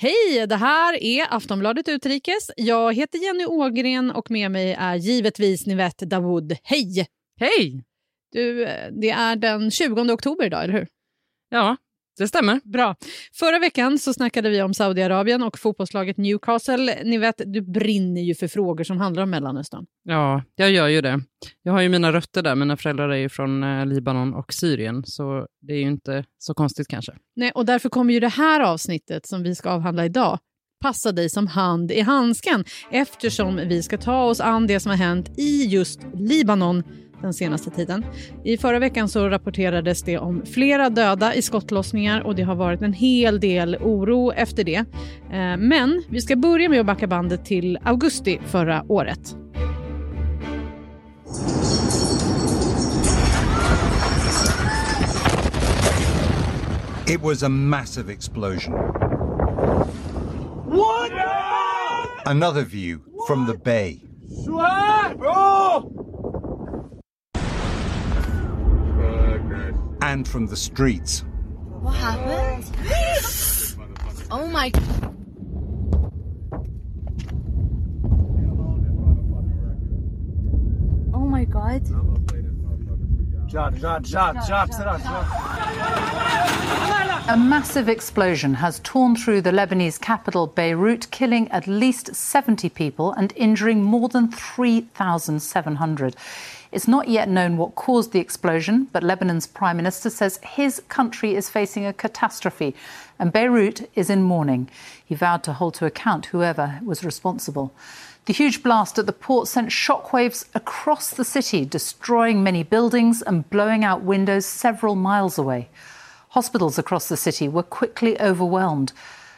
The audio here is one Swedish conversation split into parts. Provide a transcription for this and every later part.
Hej, det här är Aftonbladet Utrikes. Jag heter Jenny Ågren och med mig är givetvis Nivette Dawood. Hej! Hej! Du, det är den 20 oktober idag, eller hur? Ja, det stämmer. Bra. Förra veckan så snackade vi om Saudiarabien och fotbollslaget Newcastle. Ni vet, du brinner ju för frågor som handlar om Mellanöstern. Ja, jag gör ju det. Jag har ju mina rötter där. Mina föräldrar är ju från eh, Libanon och Syrien, så det är ju inte så konstigt kanske. Nej, och därför kommer ju det här avsnittet som vi ska avhandla idag passa dig som hand i handsken eftersom vi ska ta oss an det som har hänt i just Libanon den senaste tiden. I förra veckan så rapporterades det om flera döda i skottlossningar och det har varit en hel del oro efter det. Eh, men vi ska börja med att backa bandet till augusti förra året. It was a massive explosion. What? Another view from the bay. And from the streets. What happened? oh my. Oh my god. A massive explosion has torn through the Lebanese capital, Beirut, killing at least 70 people and injuring more than 3,700. It's not yet known what caused the explosion, but Lebanon's prime minister says his country is facing a catastrophe and Beirut is in mourning. He vowed to hold to account whoever was responsible. The huge blast at the port sent shockwaves across the city, destroying many buildings and blowing out windows several miles away. Hospitals across the city were quickly overwhelmed.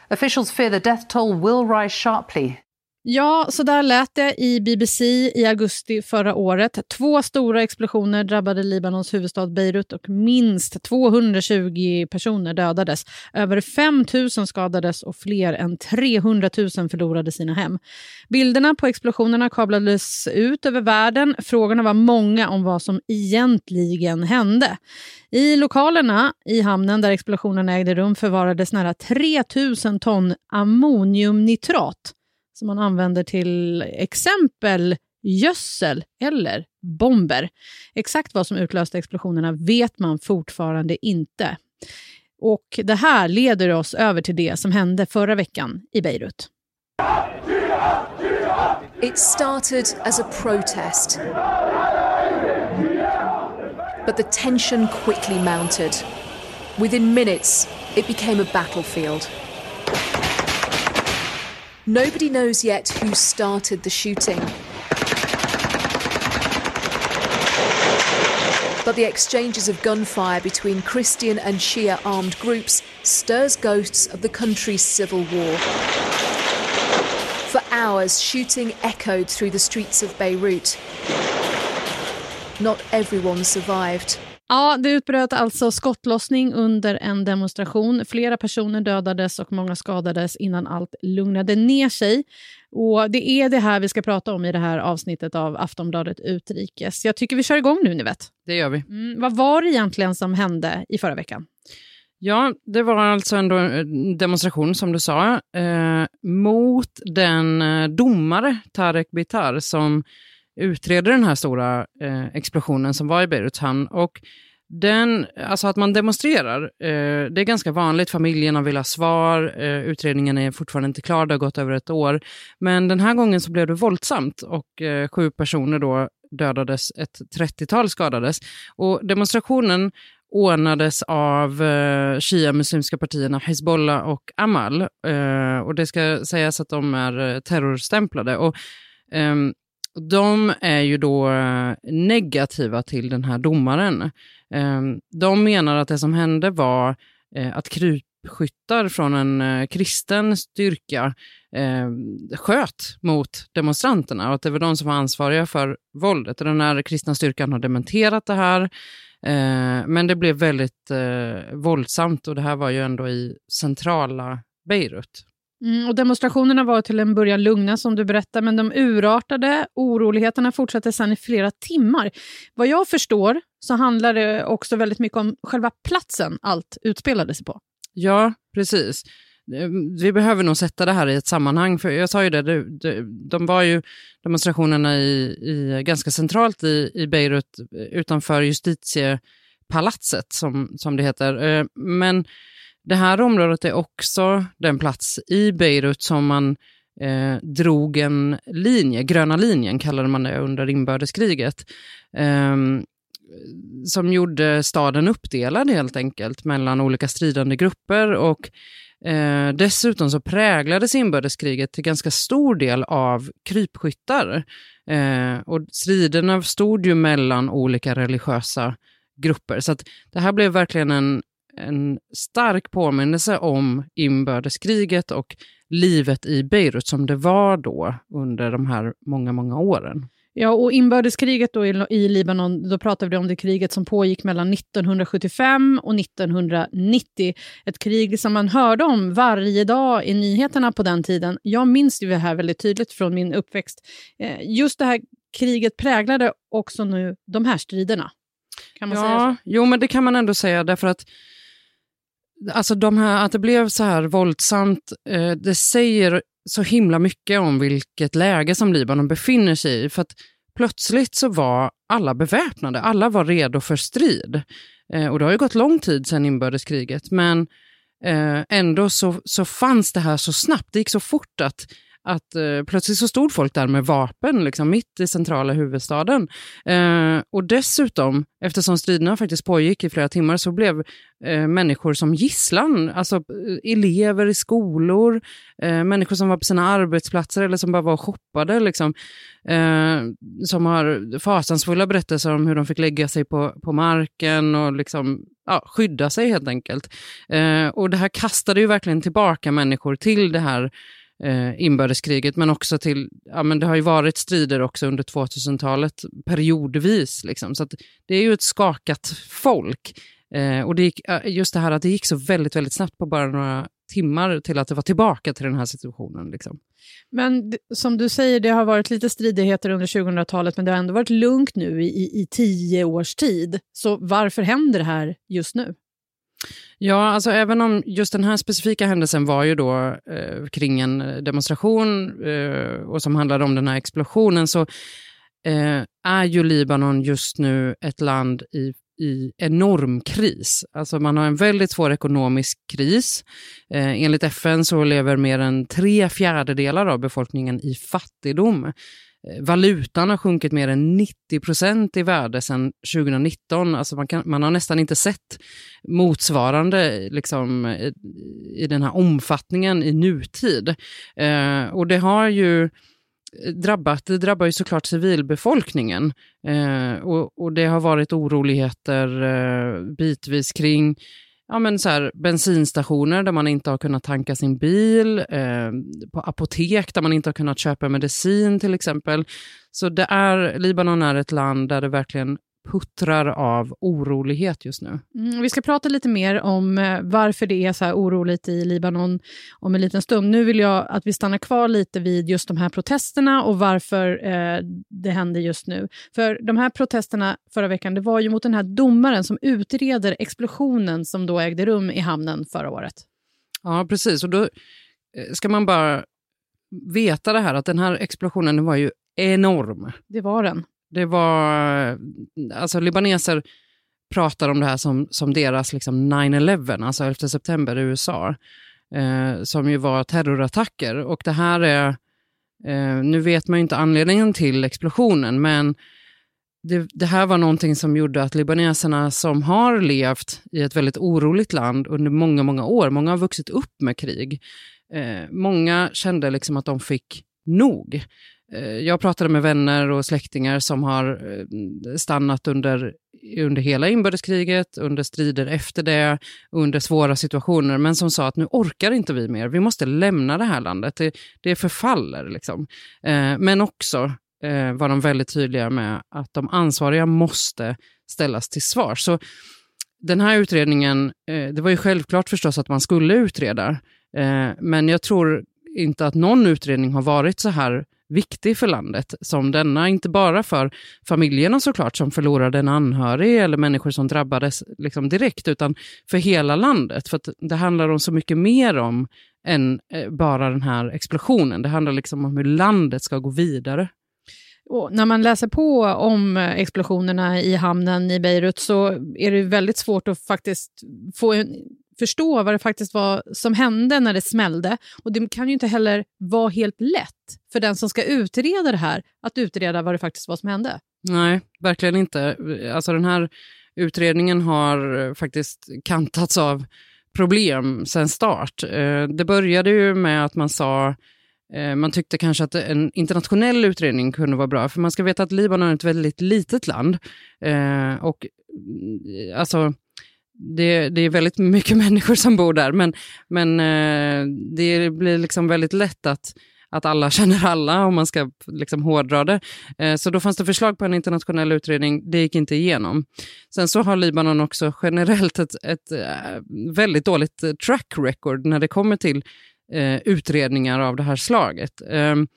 Officials fear the death toll will rise sharply. Ja, så där lät det i BBC i augusti förra året. Två stora explosioner drabbade Libanons huvudstad Beirut och minst 220 personer dödades. Över 5 000 skadades och fler än 300 000 förlorade sina hem. Bilderna på explosionerna kablades ut över världen. Frågorna var många om vad som egentligen hände. I lokalerna i hamnen där explosionen ägde rum förvarades nära 3 000 ton ammoniumnitrat som man använder till exempel gödsel eller bomber. Exakt vad som utlöste explosionerna vet man fortfarande inte. Och Det här leder oss över till det som hände förra veckan i Beirut. It started as a protest. But the tension quickly mounted. Within minutes, it became a battlefield. Nobody knows yet who started the shooting. But the exchanges of gunfire between Christian and Shia armed groups stirs ghosts of the country's civil war. For hours, shooting echoed through the streets of Beirut. Not everyone survived. Ja, det utbröt alltså skottlossning under en demonstration. Flera personer dödades och många skadades innan allt lugnade ner sig. Och Det är det här vi ska prata om i det här avsnittet av Aftonbladet Utrikes. Jag tycker vi kör igång nu, ni vet. Det gör vi. Mm, vad var det egentligen som hände i förra veckan? Ja, det var alltså en demonstration, som du sa, eh, mot den eh, domare, Tarek Bitar, som utreder den här stora eh, explosionen som var i Beiruts hamn. Och den, alltså att man demonstrerar, eh, det är ganska vanligt. Familjerna vill ha svar, eh, utredningen är fortfarande inte klar, det har gått över ett år. Men den här gången så blev det våldsamt och eh, sju personer då dödades, ett 30-tal skadades. Och demonstrationen ordnades av eh, shia-muslimska partierna Hezbollah och Amal. Eh, och det ska sägas att de är eh, terrorstämplade. Och, ehm, de är ju då eh, negativa till den här domaren. Ehm, de menar att det som hände var eh, att krypskyttar från en eh, kristen styrka ehm, sköt mot demonstranterna och att det var de som var ansvariga för våldet. Den här kristna styrkan har dementerat det här, men det blev väldigt våldsamt och det här var ju ändå i centrala Beirut. Mm, och demonstrationerna var till en början lugna som du berättade, men de urartade. Oroligheterna fortsatte sedan i flera timmar. Vad jag förstår så handlar det också väldigt mycket om själva platsen allt utspelade sig på. Ja, precis. Ehm, vi behöver nog sätta det här i ett sammanhang. För jag sa ju det, det, det de var ju demonstrationerna i, i, ganska centralt i, i Beirut eh, utanför justitiepalatset som, som det heter. Eh, men det här området är också den plats i Beirut som man eh, drog en linje, gröna linjen kallade man det under inbördeskriget. Eh, som gjorde staden uppdelad helt enkelt mellan olika stridande grupper och eh, dessutom så präglades inbördeskriget till ganska stor del av krypskyttar. Eh, och striderna stod ju mellan olika religiösa grupper. Så det här blev verkligen en, en stark påminnelse om inbördeskriget och livet i Beirut som det var då under de här många, många åren. Ja, och inbördeskriget då i, i Libanon, då pratar vi om det kriget som pågick mellan 1975 och 1990. Ett krig som man hörde om varje dag i nyheterna på den tiden. Jag minns det här väldigt tydligt från min uppväxt. Eh, just det här kriget präglade också nu de här striderna. Kan man ja, säga så? Jo, men det kan man ändå säga därför att alltså de här, att det blev så här våldsamt, eh, det säger så himla mycket om vilket läge som Libanon befinner sig i. För att plötsligt så var alla beväpnade, alla var redo för strid. Eh, och det har ju gått lång tid sedan inbördeskriget, men eh, ändå så, så fanns det här så snabbt, det gick så fort att att eh, plötsligt så stod folk där med vapen liksom, mitt i centrala huvudstaden. Eh, och dessutom, eftersom striderna faktiskt pågick i flera timmar, så blev eh, människor som gisslan, alltså eh, elever i skolor, eh, människor som var på sina arbetsplatser eller som bara var och shoppade, liksom, eh, som har fasansfulla berättelser om hur de fick lägga sig på, på marken och liksom, ja, skydda sig helt enkelt. Eh, och det här kastade ju verkligen tillbaka människor till det här eh, inbördeskriget, men också till, ja men det har ju varit strider också under 2000-talet periodvis. Liksom. Så det är ju ett skakat folk. Eh, och det gick, just det här att det gick så väldigt, väldigt snabbt på bara några timmar till att det var tillbaka till den här situationen. Liksom. Men som du säger, det har varit lite stridigheter under 2000-talet, men det har ändå varit lugnt nu i, i, i tio års tid. Så varför händer det här just nu? Ja, alltså även om just den här specifika händelsen var ju då eh, kring en eh, demonstration eh, och som handlade om den här explosionen så eh, är ju Libanon just nu ett land i i enorm kris. Alltså man har en väldigt svår ekonomisk kris. Eh, enligt FN så lever mer än tre fjärdedelar av befolkningen i fattigdom. Eh, valutan har sjunkit mer än 90 procent i värde sedan 2019. Alltså man, kan, man har nästan inte sett motsvarande liksom, i, i den här omfattningen i nutid. Eh, och det har ju drabbat, det drabbar ju såklart civilbefolkningen. Eh, och, och, det har varit oroligheter eh, bitvis kring ja, men så här, bensinstationer där man inte har kunnat tanka sin bil, eh, på apotek där man inte har kunnat köpa medicin till exempel. Så det är, Libanon är ett land där det verkligen puttrar av orolighet just nu. Mm, vi ska prata lite mer om eh, varför det är så här oroligt i Libanon om en liten stund. Nu vill jag att vi stannar kvar lite vid just de här protesterna och varför eh, det händer just nu. För de här protesterna förra veckan, det var ju mot den här domaren som utreder explosionen som då ägde rum i hamnen förra året. Ja, precis. Och då eh, ska man bara veta det här att den här explosionen var ju enorm. Det var den. Det var, alltså libaneser pratar om det här som, som deras liksom 9-11, alltså 11 september i USA, eh, som ju var terrorattacker. Och det här är, eh, nu vet man ju inte anledningen till explosionen, men det, det, här var någonting som gjorde att libaneserna som har levt i ett väldigt oroligt land under många, många år, många har vuxit upp med krig, eh, många kände liksom att de fick nog. Eh, jag pratade med vänner och släktingar som har eh, stannat under, under hela inbördeskriget, under strider efter det, under svåra situationer, men som sa att nu orkar inte vi mer, vi måste lämna det här landet, det, det förfaller. Liksom. Eh, men också var de väldigt tydliga med att de ansvariga måste ställas till svar. Så den här utredningen, det var ju självklart förstås att man skulle utreda, men jag tror inte att någon utredning har varit så här viktig för landet som denna. Inte bara för familjerna såklart som förlorade en anhörig eller människor som drabbades liksom direkt, utan för hela landet. För det handlar om så mycket mer om än eh, bara den här explosionen. Det handlar liksom om hur landet ska gå vidare. Och när man läser på om eh, explosionerna i hamnen i Beirut så är det väldigt svårt att faktiskt få en, förstå vad det faktiskt var som hände när det smällde. Och det kan ju inte heller vara helt lätt för den som ska utreda det här att utreda vad det faktiskt var som hände. Nej, verkligen inte. Alltså den här utredningen har faktiskt kantats av problem sen start. Eh, det började ju med att man sa eh, man tyckte kanske att en internationell utredning kunde vara bra, för man ska veta att Libanon är ett väldigt litet land. Eh, och mm, alltså, det, det, är väldigt mycket människor som bor där, men, men eh, det blir liksom väldigt lätt att att alla känner alla om man ska liksom hårdra det. Eh, så då fanns det förslag på en internationell utredning, det gick inte igenom. Sen så har Libanon också generellt ett, ett eh, väldigt dåligt track record när det kommer till utredningar av det här slaget. Ehm,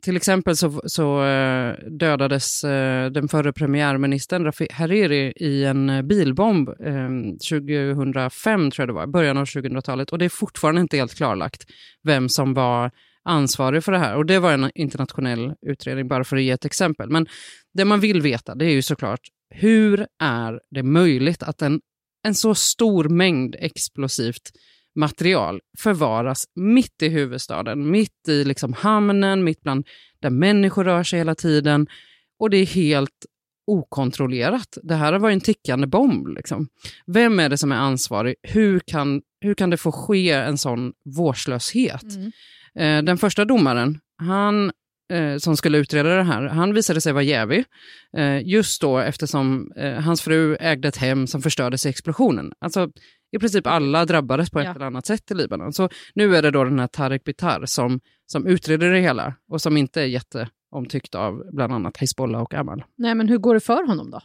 till exempel så, så eh, dödades eh, den förre premiärministern Rafi Hariri i en eh, bilbomb ehm, 2005, tror jag det var, början av 2000-talet. Och det är fortfarande inte helt klarlagt vem som var ansvarig för det här. Och det var en internationell utredning, bara för att ge ett exempel. Men det man vill veta det är ju såklart, hur är det möjligt att en, en så stor mängd explosivt material förvaras mitt i huvudstaden, mitt i liksom hamnen, mitt bland där människor rör sig hela tiden. Och det är helt okontrollerat. Det här var en tickande bomb. Liksom. Vem är det som är ansvarig? Hur kan, hur kan det få ske en sån vårdslöshet? Mm. Eh, den första domaren, han eh, som skulle utreda det här, han visade sig vara jävig. Eh, just då eftersom hans fru ägde ett hem som förstördes i explosionen. Alltså i princip alla drabbades på ett ja. eller annat sätt i Libanon. Så nu är det då den här Tarek Bitar som, som utreder det hela och som inte är jätteomtyckt av bland annat Hezbollah och Amal. Nej, men hur går det för honom då?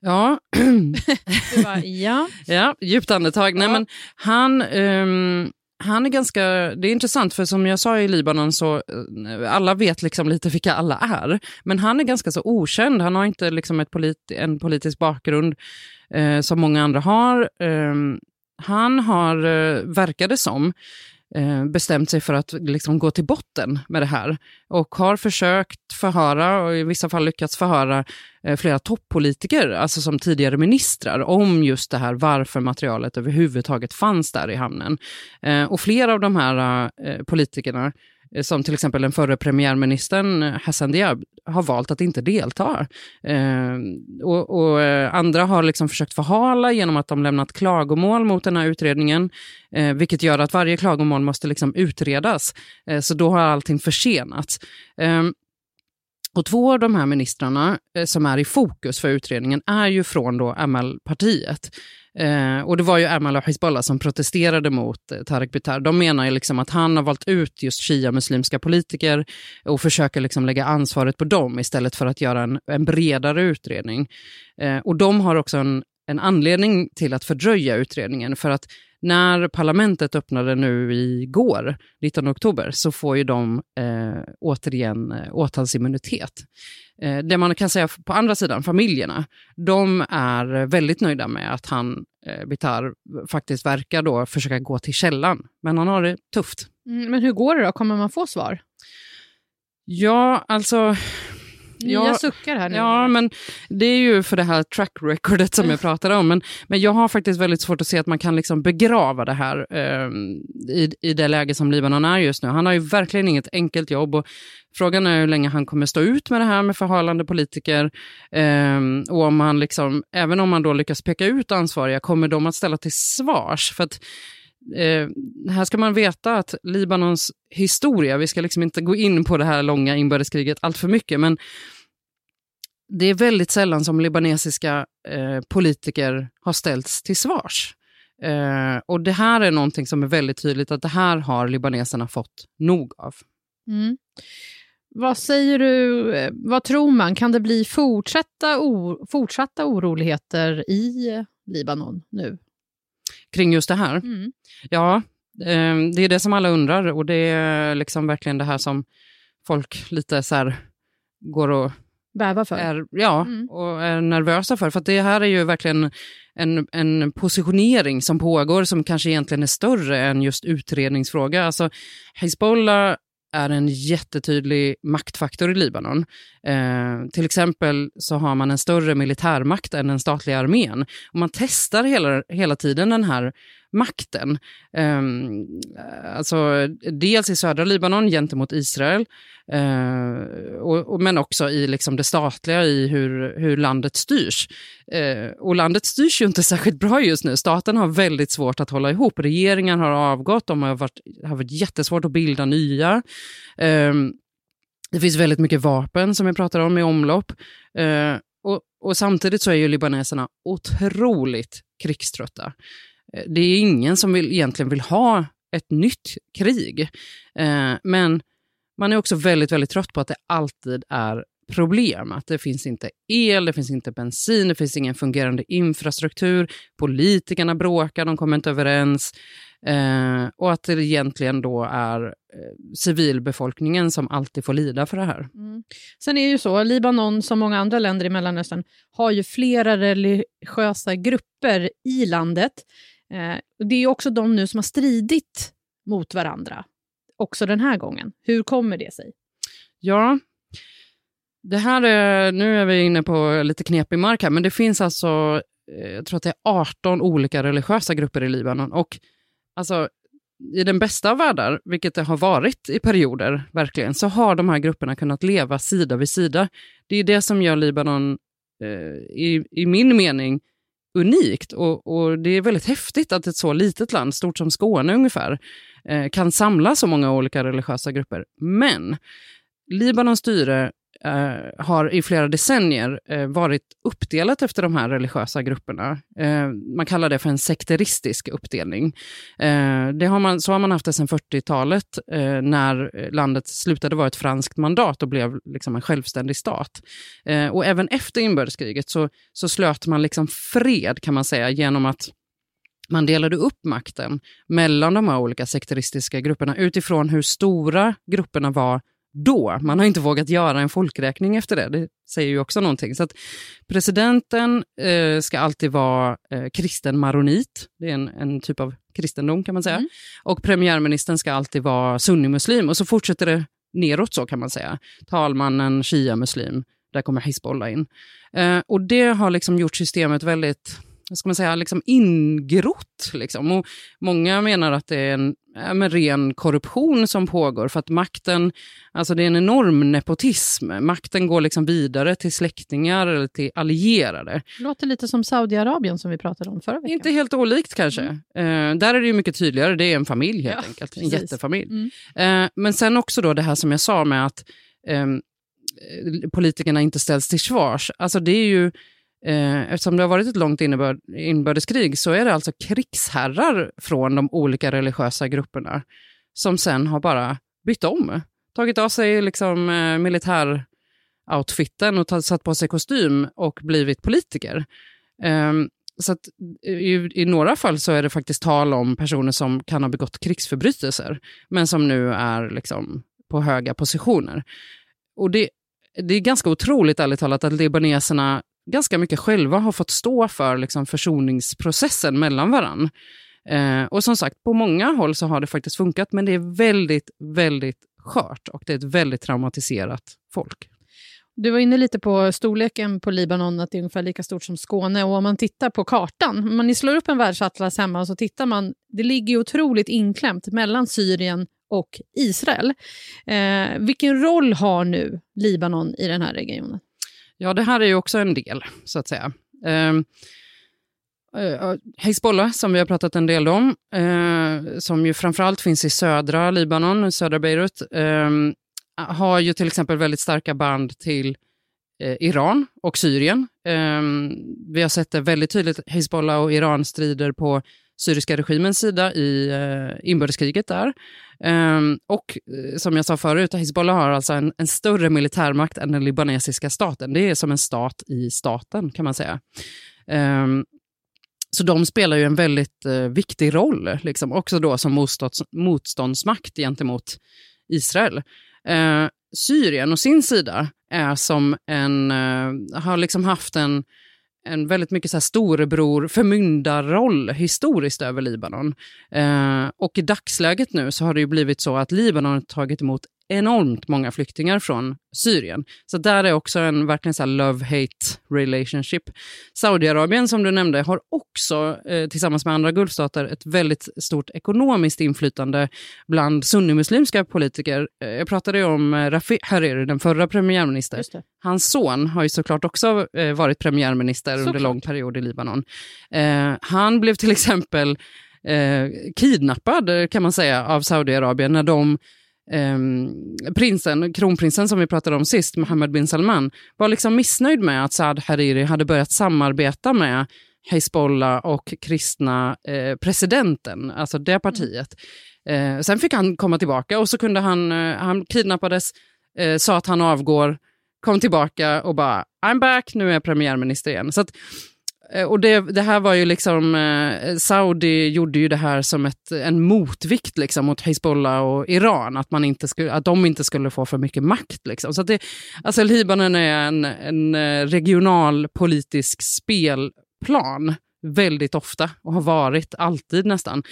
Ja. bara, ja. ja, djupt andetag. Ja. Nej, men han, um, han är ganska, det är intressant för som jag sa i Libanon så eh, alla vet liksom lite vilka alla är. Men han är ganska så okänd, han har inte liksom ett polit, en politisk bakgrund eh, som många andra har. Eh, han har, eh, verkade som, Eh, Eh, bestämt sig för att liksom gå till botten med det här och har försökt förhöra och i vissa fall lyckats förhöra eh, flera toppolitiker, alltså som tidigare ministrar, om just det här varför materialet överhuvudtaget fanns där i hamnen. Eh, och flera av de här eh, politikerna Eh, Eh, som till exempel den förre premiärministern Hassan Diab har valt att inte delta. Eh, och, och, eh, andra har liksom försökt förhala genom att de lämnat klagomål mot den här utredningen, eh, vilket gör att varje klagomål måste liksom utredas. Eh, så då har allting försenats. Eh, och två av de här ministrarna som är i fokus för utredningen är ju från då ML-partiet. Eh, och det var ju Ermal och Hizbollah som protesterade mot eh, Tarek Bitar. De menar ju liksom att han har valt ut just shia-muslimska politiker och försöker liksom lägga ansvaret på dem istället för att göra en, en bredare utredning. Eh, och de har också en, en anledning till att fördröja utredningen för att när parlamentet öppnade nu igår, 19 oktober, så får ju de eh, återigen eh, åtalsimmunitet. Eh, det man kan säga på andra sidan, familjerna, de är väldigt nöjda med att han, eh, Bitar, faktiskt verkar då försöka gå till källan. Men han har det tufft. Mm, men hur går det då? Kommer man få svar? Ja, alltså Nya ja, suckar här nu. Ja, men det är ju för det här track recordet som jag pratade om. Men, men jag har faktiskt väldigt svårt att se att man kan liksom begrava det här eh, i, i det läge som Libanon är just nu. Han har ju verkligen inget enkelt jobb och frågan är hur länge han kommer stå ut med det här med förhalande politiker. Eh, och om han liksom, även om man då lyckas peka ut ansvariga, kommer de att ställa till svars? För att Eh, här ska man veta att Libanons historia, vi ska liksom inte gå in på det här långa inbördeskriget allt för mycket, men det är väldigt sällan som libanesiska eh, politiker har ställts till svars. Eh, och det här är någonting som är väldigt tydligt att det här har libaneserna fått nog av. Mm. Vad säger du, eh, vad tror man, kan det bli fortsatta, fortsatta oroligheter i Libanon nu? Kring just det här. Mm. Ja, eh, det är det som alla undrar och det är liksom verkligen det här som folk lite så här går och bävar för. är, ja, Mm. och är nervösa för. För det här är ju verkligen en, en positionering som pågår som kanske egentligen är större än just utredningsfråga. Alltså, Hezbollah är en jättetydlig maktfaktor i Libanon. Eh, till exempel så har man en större militärmakt än den statliga armén. Och man testar hela, hela tiden den här makten. Um, alltså, dels i södra Libanon gentemot Israel, uh, och, och, men också i liksom det statliga, i hur, hur landet styrs. Uh, och landet styrs ju inte särskilt bra just nu. Staten har väldigt svårt att hålla ihop. Regeringar har avgått, de har varit, har varit jättesvårt att bilda nya. Um, det finns väldigt mycket vapen som vi pratar om i omlopp. Uh, och, och, samtidigt så är ju libaneserna otroligt krigströtta. Eh, det är ingen som vill, egentligen vill ha ett nytt krig. Eh, men man är också väldigt, väldigt trött på att det alltid är problem. Att det finns inte el, det finns inte bensin, det finns ingen fungerande infrastruktur. Politikerna bråkar, de kommer inte överens. Eh, och att det egentligen då är eh, civilbefolkningen som alltid får lida för det här. Mm. Sen är det ju så, Libanon som många andra länder i Mellanöstern har ju flera religiösa grupper i landet. Eh, det är också de nu som har stridit mot varandra, också den här gången. Hur kommer det sig? Ja, det här är, nu är vi inne på lite knepig mark här, men det finns alltså, eh, jag tror att det är 18 olika religiösa grupper i Libanon. Och alltså, i den bästa av världar, vilket det har varit i perioder, verkligen, så har de här grupperna kunnat leva sida vid sida. Det är det som gör Libanon, eh, i, i min mening, unikt. Och, och, det är väldigt häftigt att ett så litet land, stort som Skåne ungefär, eh, kan samla så många olika religiösa grupper. Men Libanons styre eh, har i flera decennier eh, varit uppdelat efter de här religiösa grupperna. Eh, man kallar det för en sekteristisk uppdelning. Eh, det har man, så har man haft det sedan 40-talet eh, när landet slutade vara ett franskt mandat och blev liksom en självständig stat. Eh, och även efter inbördeskriget så, så slöt man liksom fred kan man säga genom att man delade upp makten mellan de här olika sekteristiska grupperna utifrån hur stora grupperna var då. Man har inte vågat göra en folkräkning efter det. Det säger ju också någonting. Så att presidenten eh, ska alltid vara eh, kristen maronit. Det är en, en, typ av kristendom kan man säga. Mm. Och premiärministern ska alltid vara sunnimuslim. Och så fortsätter det neråt så kan man säga. Talmannen shia-muslim. Där kommer Hizbollah in. Eh, och det har liksom gjort systemet väldigt vad ska man säga, liksom ingrott. Liksom. Och många menar att det är en ja, ren korruption som pågår för att makten, alltså det är en enorm nepotism. Makten går liksom vidare till släktingar eller till allierade. Det låter lite som Saudiarabien som vi pratade om förra veckan. Inte helt olikt kanske. Mm. Uh, där är det ju mycket tydligare, det är en familj helt ja, enkelt, en precis. jättefamilj. Mm. Uh, men sen också då det här som jag sa med att um, politikerna inte ställs till svars. Alltså det är ju Eh, Eh, eftersom det har varit ett långt inbördeskrig så är det alltså krigsherrar från de olika religiösa grupperna som sen har bara bytt om. Tagit av sig liksom, eh, militäroutfiten och satt på sig kostym och blivit politiker. Ehm, så att eh, i, i, några fall så är det faktiskt tal om personer som kan ha begått krigsförbrytelser, men som nu är liksom, på höga positioner. Och det, det är ganska otroligt, ärligt talat, att libaneserna ganska mycket själva har fått stå för liksom, försoningsprocessen mellan varann. Eh, och som sagt, på många håll så har det faktiskt funkat, men det är väldigt, väldigt skört och det är ett väldigt traumatiserat folk. Du var inne lite på storleken på Libanon, att det är ungefär lika stort som Skåne. Och om man tittar på kartan, om man slår upp en världsatlas hemma och så tittar man, det ligger ju otroligt inklämt mellan Syrien och Israel. Eh, vilken roll har nu Libanon i den här regionen? Ja, det här är ju också en del, så att säga. Ehm, eh, eh, Hezbollah, som vi har pratat en del om, eh, som ju framförallt finns i södra Libanon, södra Beirut, eh, har ju till exempel väldigt starka band till eh, Iran och Syrien. Ehm, vi har sett det väldigt tydligt, Hezbollah och Iran strider på syriska regimens sida i eh, inbördeskriget där. Um, och eh, som jag sa förut, Hizbollah har alltså en, en, större militärmakt än den libanesiska staten. Det är som en stat i staten kan man säga. Um, så de spelar ju en väldigt uh, viktig roll, liksom, också då som motstånds, motståndsmakt gentemot Israel. Uh, Syrien å sin sida är som en, uh, har liksom haft en, en väldigt mycket så här storebror förmyndarroll historiskt över Libanon. Eh, och i dagsläget nu så har det ju blivit så att Libanon har tagit emot enormt många flyktingar från Syrien. Så där är också en verkligen så love-hate relationship. Saudiarabien som du nämnde har också eh, tillsammans med andra gulfstater ett väldigt stort ekonomiskt inflytande bland sunnimuslimska politiker. Eh, jag pratade ju om eh, Rafi Hariri, den förra premiärministern. Hans son har ju såklart också eh, varit premiärminister Såklart. under lång period i Libanon. Eh, han blev till exempel eh, kidnappad kan man säga av Saudiarabien när de ehm, prinsen, kronprinsen som vi pratade om sist, Mohammed bin Salman, var liksom missnöjd med att Saad Hariri hade börjat samarbeta med Hezbollah och kristna eh, presidenten, alltså det partiet. Eh, sen fick han komma tillbaka och så kunde han, eh, han kidnappades, eh, sa att han avgår, kom tillbaka och bara I'm back, nu är jag premiärminister igen. Så att, eh, och det, det här var ju liksom, eh, Saudi gjorde ju det här som ett, en motvikt liksom mot Hezbollah och Iran, att, man inte skulle, att de inte skulle få för mycket makt. Liksom. Så det, alltså Libanon är en, en eh, regional politisk spelplan väldigt ofta och har varit alltid nästan.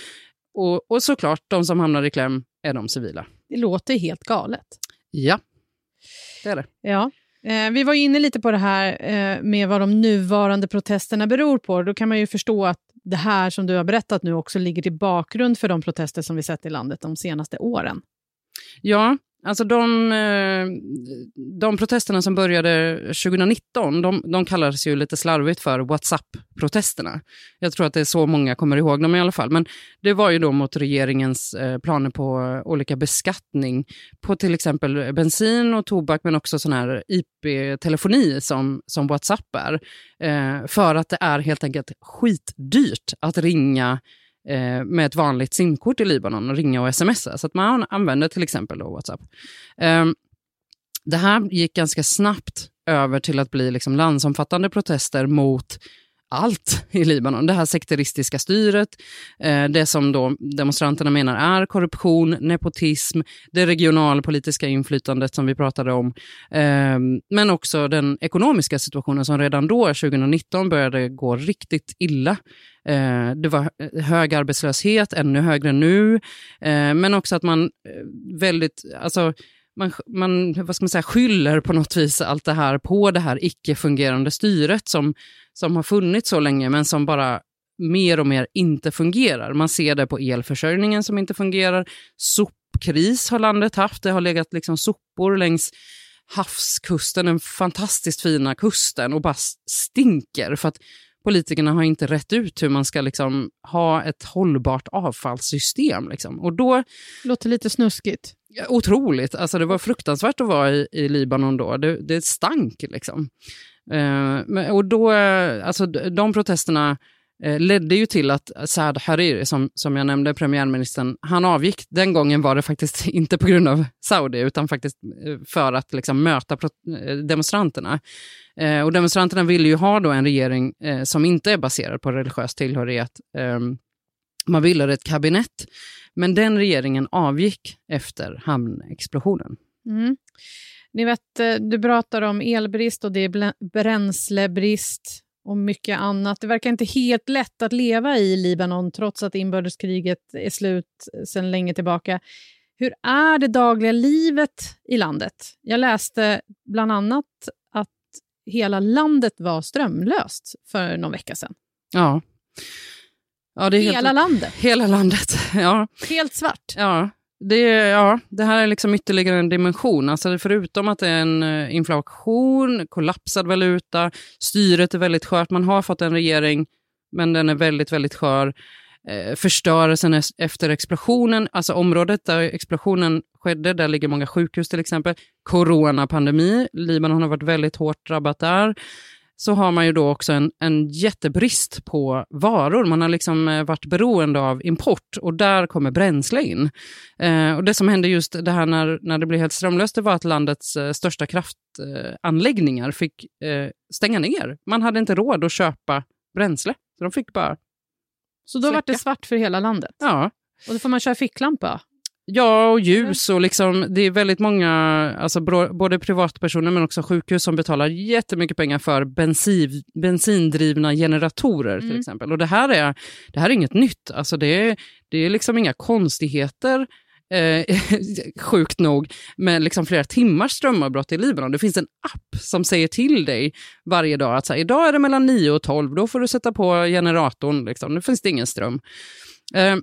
Och, och såklart, de som hamnar i kläm är de civila. Det låter helt galet. Ja, det är det. Ja. Eh, vi var ju inne lite på det här eh, med vad de nuvarande protesterna beror på. Då kan man ju förstå att det här som du har berättat nu också ligger till bakgrund för de protester som vi sett i landet de senaste åren. Ja, alltså de, eh, de protesterna som började 2019, de, de kallades ju lite slarvigt för WhatsApp-protesterna. Jag tror att det är så många kommer ihåg dem i alla fall. Men det var ju då mot regeringens eh, planer på olika beskattning på till exempel bensin och tobak, men också sån här IP-telefoni som, som WhatsApp är. Eh, för att det är helt enkelt skitdyrt att ringa eh, med ett vanligt simkort i Libanon och ringa och smsa. Så att man använder till exempel då WhatsApp. Eh, det här gick ganska snabbt över till att bli liksom landsomfattande protester mot allt i Libanon. Det här sekteristiska styret, eh, det som då demonstranterna menar är korruption, nepotism, det regionalpolitiska inflytandet som vi pratade om, eh, men också den ekonomiska situationen som redan då, 2019, började gå riktigt illa. Eh, det var hög arbetslöshet, ännu högre nu, eh, men också att man eh, väldigt, alltså man, man vad ska man säga, skyller på något vis allt det här på det här icke-fungerande styret som, som har funnits så länge men som bara mer och mer inte fungerar. Man ser det på elförsörjningen som inte fungerar. Sopkris har landet haft. Det har legat liksom sopor längs havskusten, den fantastiskt fina kusten och bara stinker för att politikerna har inte rätt ut hur man ska liksom ha ett hållbart avfallssystem. Liksom. Och då Låter lite snuskigt. Otroligt. Alltså, det var fruktansvärt att vara i, i Libanon då. Det, det stank liksom. Eh, men, och då, eh, alltså, de protesterna eh, ledde ju till att Saad Hariri, som, som jag nämnde, premiärministern, han avgick. Den gången var det faktiskt inte på grund av Saudi, utan faktiskt eh, för att liksom, möta eh, demonstranterna. Eh, och demonstranterna ville ju ha då en regering eh, som inte är baserad på religiös tillhörighet. Eh, man ville ha ett kabinett. Men den regeringen avgick efter hamnexplosionen. Mm. Ni vet, eh, du pratar om elbrist och det är bränslebrist och mycket annat. Det verkar inte helt lätt att leva i Libanon trots att inbördeskriget är slut sedan länge tillbaka. Hur är det dagliga livet i landet? Jag läste bland annat att hela landet var strömlöst för någon vecka sedan. Ja. ja det är Hela helt, landet. hela landet. Ja. Helt svart. Ja. Det, ja, det här är liksom ytterligare en dimension. Alltså förutom att det är en eh, inflation, kollapsad valuta, styret är väldigt skört, man har fått en regering, men den är väldigt, väldigt skör. Eh, förstörelsen efter explosionen, alltså området där explosionen skedde, där ligger många sjukhus till exempel. Coronapandemi, Libanon har varit väldigt hårt drabbat där. Så har man ju då också en, en jättebrist på varor. Man har liksom eh, varit beroende av import och där kommer bränsle in. Eh, och det som hände just det här när, när det blev helt strömlöst, det var att landets eh, största kraftanläggningar fick eh, stänga ner. Man hade inte råd att köpa bränsle. Så de fick bara, Så då var det Släcka. svart för hela landet. ja, Och då får man köra ficklampa. Ja, och ljus och liksom, det är väldigt många, alltså både privatpersoner men också sjukhus som betalar jättemycket pengar för bensin, bensindrivna generatorer till Mm. exempel. Och det här är, det här är inget nytt, alltså det är, det är liksom inga konstigheter. Eh, sjukt nog, med liksom flera timmars strömavbrott i Libanon. Det finns en app som säger till dig varje dag att så här, idag är det mellan 9 och 12, då får du sätta på generatorn. Liksom. Nu finns det ingen ström. Eh,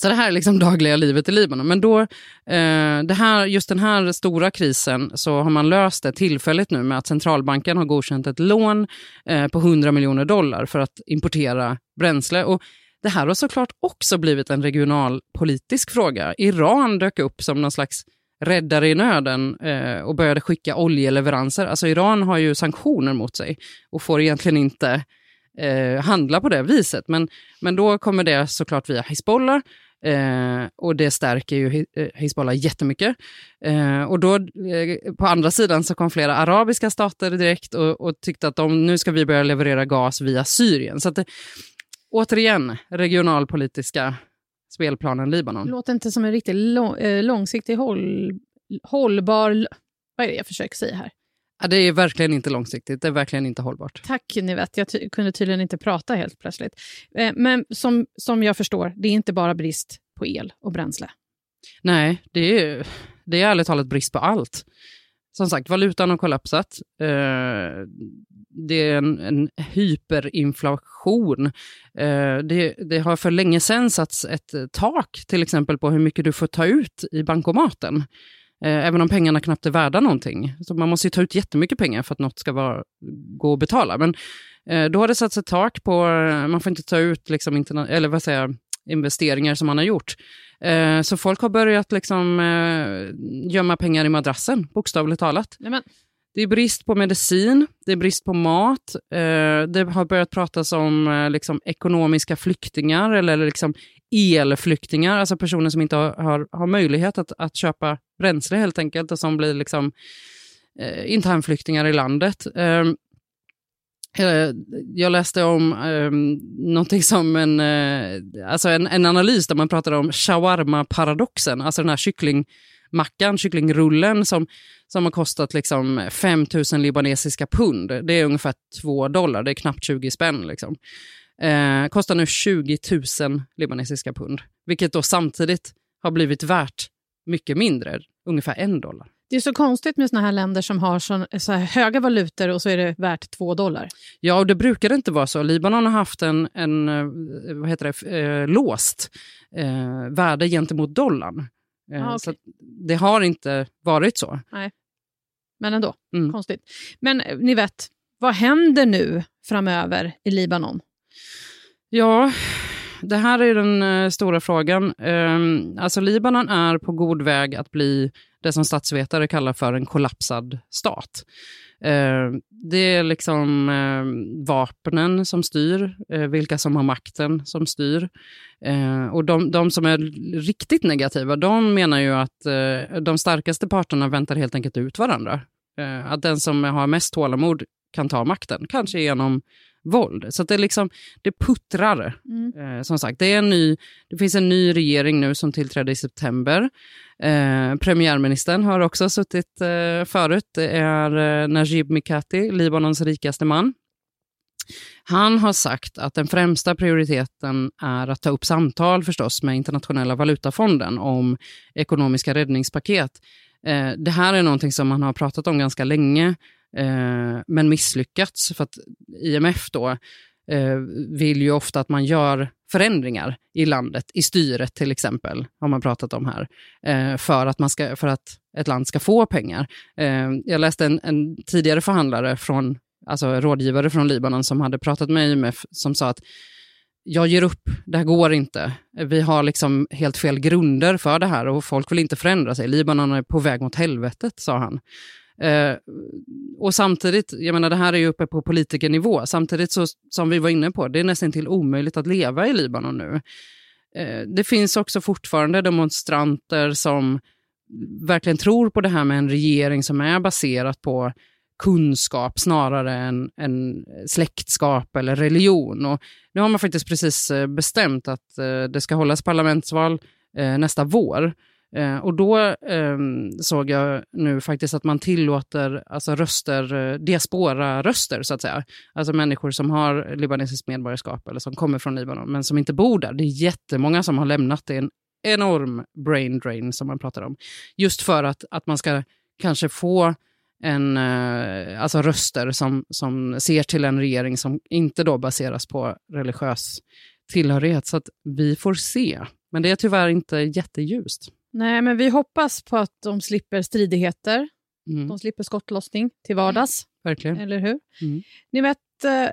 så det här är liksom dagliga livet i Libanon. Men då, eh, det här, just den här stora krisen så har man löst det tillfälligt nu med att centralbanken har godkänt ett lån eh, på 100 miljoner dollar för att importera bränsle. Och det här har såklart också blivit en regionalpolitisk fråga. Iran dök upp som någon slags räddare i nöden eh, och började skicka oljeleveranser. Alltså Iran har ju sanktioner mot sig och får egentligen inte eh, handla på det viset. Men, men då kommer det såklart via Hizbollah eh, och det stärker ju Hi- eh, Hizbollah jättemycket. Eh, och då eh, på andra sidan så kom flera arabiska stater direkt och, och tyckte att de, nu ska vi börja leverera gas via Syrien. Så att det, återigen, regionalpolitiska spelplanen Libanon. Låter inte som en riktigt lång, eh, långsiktig håll, hållbar... Vad är det jag försöker säga här? Ja, det är verkligen inte långsiktigt, det är verkligen inte hållbart. Tack Nivette, jag ty- kunde tydligen inte prata helt plötsligt. Eh, men som, som jag förstår, det är inte bara brist på el och bränsle. Nej, det är, det är ärligt talat brist på allt. Som sagt, valutan har kollapsat. Eh, det är en, en hyperinflation. Eh, det, det har för länge sedan satts ett tak, till exempel på hur mycket du får ta ut i bankomaten. Eh, även om pengarna knappt är värda någonting. Så man måste ju ta ut jättemycket pengar för att något ska vara, gå att betala. Men eh, då har det satts ett tak på, eh, man får inte ta ut liksom interna- eller vad säger jag, investeringar som man har gjort. Eh, så folk har börjat liksom, eh, gömma pengar i madrassen, bokstavligt talat. Nej, men, Det är brist på medicin, det är brist på mat, eh, det har börjat pratas om liksom, ekonomiska flyktingar eller liksom elflyktingar, alltså personer som inte har, har, har möjlighet att, att köpa bränsle helt enkelt och som blir liksom, eh, internflyktingar i landet. Eh, Eh, Jag läste om eh, någonting som en, eh, alltså en, en analys där man pratar om shawarma-paradoxen, alltså den här kycklingmackan, kycklingrullen som, som har kostat liksom 5 000 libanesiska pund. Det är ungefär 2 dollar, det är knappt 20 spänn. Liksom. Eh, kostar nu 20 000 libanesiska pund, vilket då samtidigt har blivit värt mycket mindre, ungefär en dollar. det är så konstigt med såna här länder som har så här höga valutor och så är det värt två dollar. Ja, och det brukar inte vara så. Libanon har haft en, en eh, vad heter det, eh, låst eh, värde gentemot dollarn. Eh, Ah, okej. Så det har inte varit så. Men ändå, Mm. konstigt. Men eh, ni vet, vad händer nu framöver i Libanon? Ja, det här är den eh, stora frågan. Ehm, alltså Libanon är på god väg att bli det som statsvetare kallar för en kollapsad stat. Ehm, det är liksom ehm, vapnen som styr, eh, vilka som har makten som styr. Och de, de som är riktigt negativa, de menar ju att eh, de starkaste parterna väntar helt enkelt ut varandra. Att den som har mest tålamod kan ta makten, kanske genom våld. Så det, är liksom, det puttrar. Eh, som sagt, det, är en ny, det finns en ny regering nu som tillträdde i september. Eh, premiärministern har också suttit eh, förut. Det är eh, Najib Mikati, Libanons rikaste man. Han har sagt att den främsta prioriteten är att ta upp samtal förstås med Internationella valutafonden om ekonomiska räddningspaket. Eh, det här är någonting som man har pratat om ganska länge, eh, men misslyckats. För att IMF då eh, vill ju ofta att man gör förändringar i landet, i styret till exempel, har man pratat om här, eh, för, att man ska, för att ett land ska få pengar. Eh, jag läste en, en tidigare förhandlare från alltså rådgivare från Libanon som hade pratat med IMF som sa att jag ger upp, det här går inte. Vi har liksom helt fel grunder för det här och folk vill inte förändra sig. Libanon är på väg mot helvetet, sa han. Eh, och samtidigt, jag menar det här är ju uppe på politikernivå, samtidigt så, som vi var inne på, det är nästan till omöjligt att leva i Libanon nu. Eh, det finns också fortfarande demonstranter som verkligen tror på det här med en regering som är baserat på kunskap snarare än, än släktskap eller religion. Och nu har man faktiskt precis eh, bestämt att eh, det ska hållas parlamentsval eh, nästa vår. Eh, och då eh, såg jag nu faktiskt att man tillåter alltså röster, eh, diaspora-röster så att säga. Alltså människor som har libanesiskt medborgarskap eller som kommer från Libanon men som inte bor där. Det är jättemånga som har lämnat. Det är en enorm brain drain som man pratar om. Just för att, att man ska kanske få en, eh, alltså röster som, som ser till en regering som inte då baseras på religiös tillhörighet. Så att vi får se. Men det är tyvärr inte jätteljust. Nej, men vi hoppas på att de slipper stridigheter. Mm. De slipper skottlossning till vardags, Verkligen. eller hur? Mm. Ni vet, eh,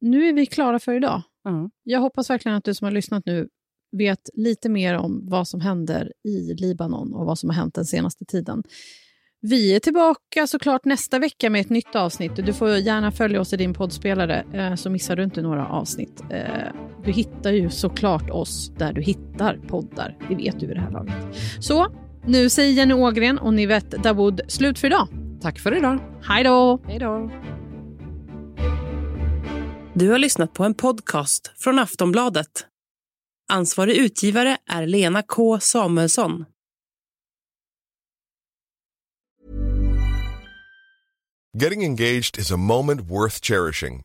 nu är vi klara för idag. Ja. Jag hoppas verkligen att du som har lyssnat nu vet lite mer om vad som händer i Libanon och vad som har hänt den senaste tiden. Vi är tillbaka såklart nästa vecka med ett nytt avsnitt. Du får gärna följa oss i din poddspelare eh, så missar du inte några avsnitt. Du hittar ju såklart oss där du hittar poddar. Det vet du vid det här laget. Så, nu säger Jenny Ågren och Nivette Dawood slut för idag. Tack för idag. Hej då! Hej då. Du har lyssnat på en podcast från Aftonbladet. Ansvarig utgivare är Lena K Samuelsson. Getting engaged is a moment worth cherishing.